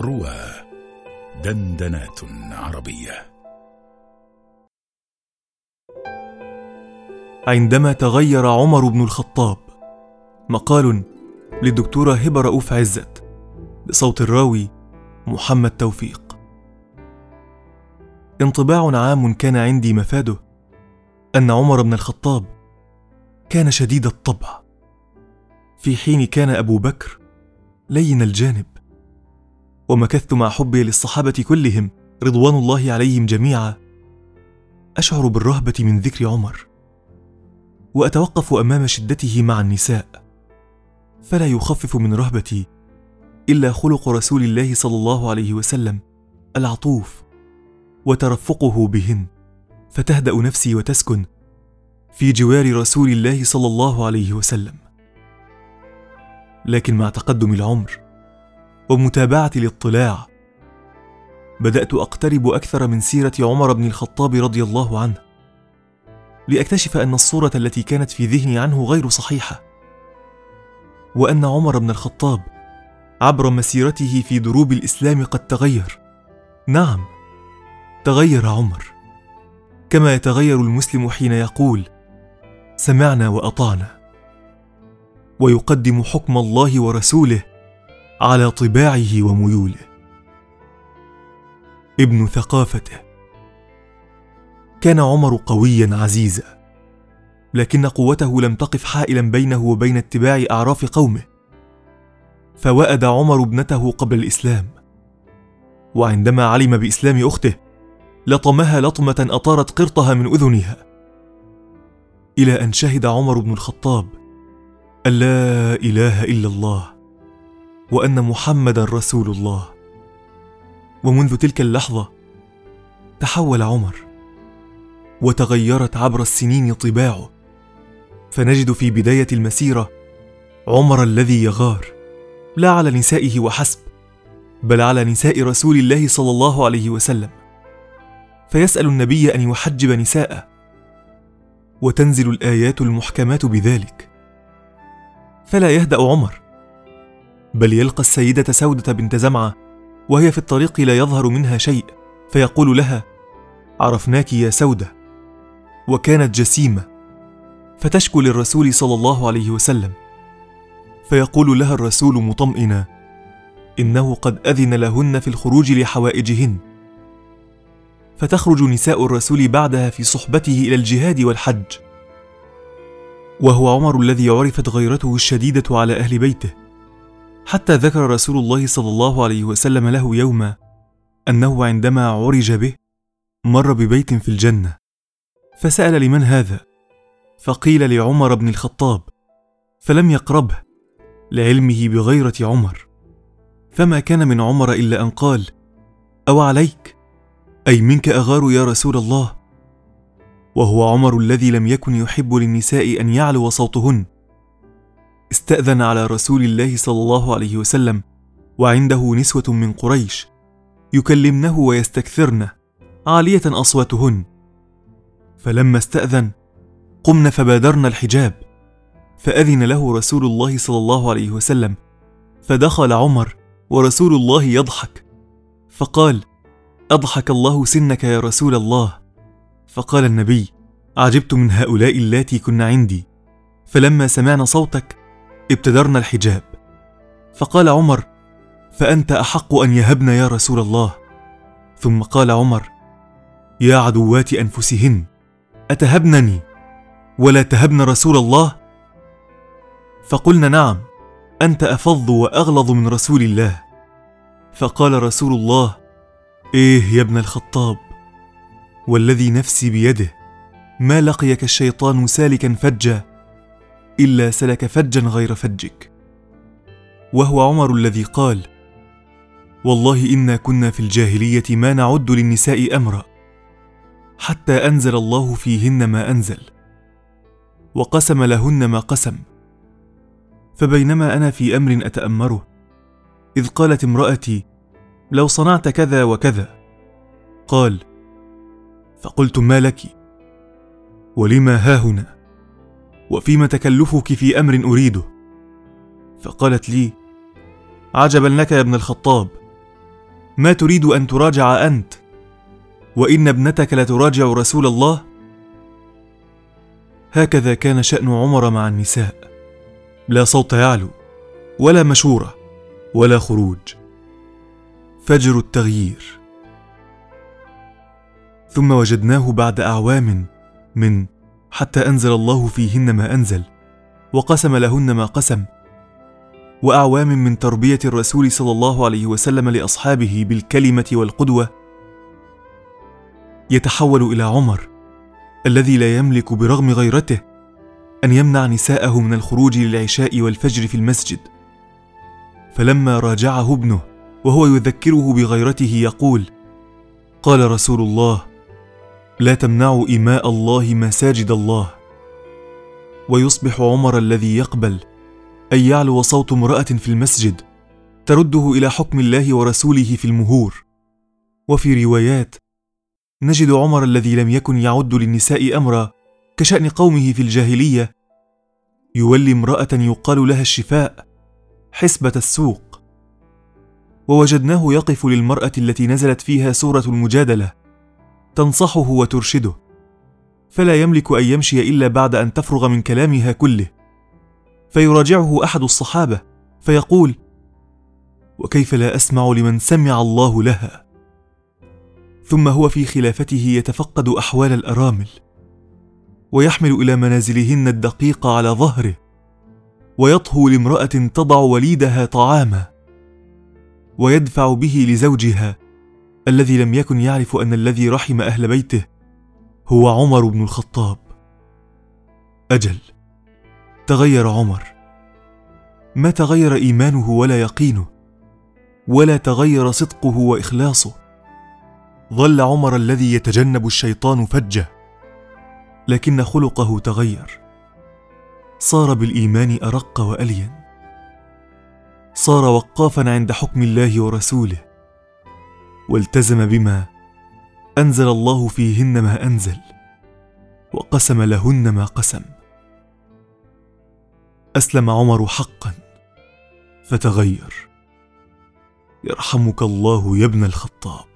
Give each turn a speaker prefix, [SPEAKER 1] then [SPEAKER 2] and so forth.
[SPEAKER 1] روى دندنات عربية.
[SPEAKER 2] عندما تغير عمر بن الخطاب مقال للدكتورة هبة رؤوف عزت بصوت الراوي محمد توفيق. انطباع عام كان عندي مفاده أن عمر بن الخطاب كان شديد الطبع. في حين كان أبو بكر لين الجانب. ومكثت مع حبي للصحابة كلهم رضوان الله عليهم جميعا. أشعر بالرهبة من ذكر عمر. وأتوقف أمام شدته مع النساء. فلا يخفف من رهبتي إلا خلق رسول الله صلى الله عليه وسلم العطوف وترفقه بهن. فتهدأ نفسي وتسكن في جوار رسول الله صلى الله عليه وسلم. لكن مع تقدم العمر ومتابعة الاطلاع بدأت أقترب أكثر من سيرة عمر بن الخطاب رضي الله عنه لأكتشف أن الصورة التي كانت في ذهني عنه غير صحيحة وأن عمر بن الخطاب عبر مسيرته في دروب الإسلام قد تغير. نعم تغير عمر كما يتغير المسلم حين يقول سمعنا وأطعنا ويقدم حكم الله ورسوله على طباعه وميوله. ابن ثقافته. كان عمر قويا عزيزا لكن قوته لم تقف حائلا بينه وبين اتباع أعراف قومه. فوأد عمر ابنته قبل الإسلام. وعندما علم بإسلام أخته لطمها لطمة أطارت قرطها من أذنها. إلى أن شهد عمر بن الخطاب أن لا إله إلا الله. وأن محمدا رسول الله. ومنذ تلك اللحظة تحول عمر وتغيرت عبر السنين طباعه. فنجد في بداية المسيرة عمر الذي يغار لا على نسائه وحسب بل على نساء رسول الله صلى الله عليه وسلم. فيسأل النبي أن يحجب نساءه. وتنزل الآيات المحكمات بذلك. فلا يهدأ عمر بل يلقى السيدة سودة بنت زمعة وهي في الطريق لا يظهر منها شيء فيقول لها عرفناك يا سودة. وكانت جسيمة فتشكو للرسول صلى الله عليه وسلم. فيقول لها الرسول مطمئنا إنه قد أذن لهن في الخروج لحوائجهن. فتخرج نساء الرسول بعدها في صحبته إلى الجهاد والحج. وهو عمر الذي عرفت غيرته الشديدة على أهل بيته. حتى ذكر رسول الله صلى الله عليه وسلم له يوما أنه عندما عرج به مر ببيت في الجنة فسأل لمن هذا؟ فقيل لعمر بن الخطاب فلم يقربه لعلمه بغيرة عمر. فما كان من عمر إلا أن قال أو عليك؟ أي منك أغار يا رسول الله؟ وهو عمر الذي لم يكن يحب للنساء أن يعلو صوتهن. استأذن على رسول الله صلى الله عليه وسلم وعنده نسوة من قريش يكلمنه ويستكثرن عالية أصواتهن. فلما استأذن قمن فبادرن الحجاب فأذن له رسول الله صلى الله عليه وسلم فدخل عمر ورسول الله يضحك فقال أضحك الله سنك يا رسول الله. فقال النبي عجبت من هؤلاء اللاتي كن عندي. فلما سمعنا صوتك ابتدرنا الحجاب. فقال عمر فأنت أحق أن يهبن يا رسول الله. ثم قال عمر يا عدوات أنفسهن أتهبنني ولا تهبن رسول الله؟ فقلنا نعم أنت افظ وأغلظ من رسول الله. فقال رسول الله إيه يا ابن الخطاب؟ والذي نفسي بيده ما لقيك الشيطان سالكا فجا إلا سلك فجا غير فجك. وهو عمر الذي قال والله إنا كنا في الجاهلية ما نعد للنساء أمرا حتى أنزل الله فيهن ما أنزل وقسم لهن ما قسم. فبينما أنا في أمر أتأمره إذ قالت امرأتي لو صنعت كذا وكذا. قال فقلت ما لك؟ ولما ها هنا؟ وفيما تكلفك في أمر أريده؟ فقالت لي عجبا لك يا ابن الخطاب ما تريد أن تراجع أنت وإن ابنتك لتراجع رسول الله؟ هكذا كان شأن عمر مع النساء لا صوت يعلو ولا مشورة ولا خروج. فجر التغيير. ثم وجدناه بعد أعوام من حتى أنزل الله فيهن ما أنزل وقسم لهن ما قسم وأعوام من تربية الرسول صلى الله عليه وسلم لأصحابه بالكلمة والقدوة يتحول إلى عمر الذي لا يملك برغم غيرته أن يمنع نساءه من الخروج للعشاء والفجر في المسجد. فلما راجعه ابنه وهو يذكره بغيرته يقول قال رسول الله لا تمنعوا اماء الله مساجد الله. ويصبح عمر الذي يقبل أن يعلو صوت امرأة في المسجد ترده إلى حكم الله ورسوله في المهور. وفي روايات نجد عمر الذي لم يكن يعد للنساء أمرا كشأن قومه في الجاهلية. يولي امرأة يقال لها الشفاء حسبة السوق. ووجدناه يقف للمرأة التي نزلت فيها سورة المجادلة. تنصحه وترشده. فلا يملك أن يمشي إلا بعد أن تفرغ من كلامها كله. فيراجعه أحد الصحابة فيقول وكيف لا أسمع لمن سمع الله لها؟ ثم هو في خلافته يتفقد أحوال الأرامل ويحمل إلى منازلهن الدقيق على ظهره ويطهو لامرأة تضع وليدها طعاما ويدفع به لزوجها الذي لم يكن يعرف أن الذي رحم أهل بيته هو عمر بن الخطاب. أجل. تغير عمر. ما تغير إيمانه ولا يقينه ولا تغير صدقه وإخلاصه. ظل عمر الذي يتجنب الشيطان فجة لكن خلقه تغير. صار بالإيمان أرق وألين. صار وقافا عند حكم الله ورسوله. والتزم بما أنزل الله فيهن ما أنزل وقسم لهن ما قسم. أسلم عمر حقا فتغير. يرحمك الله يا ابن الخطاب.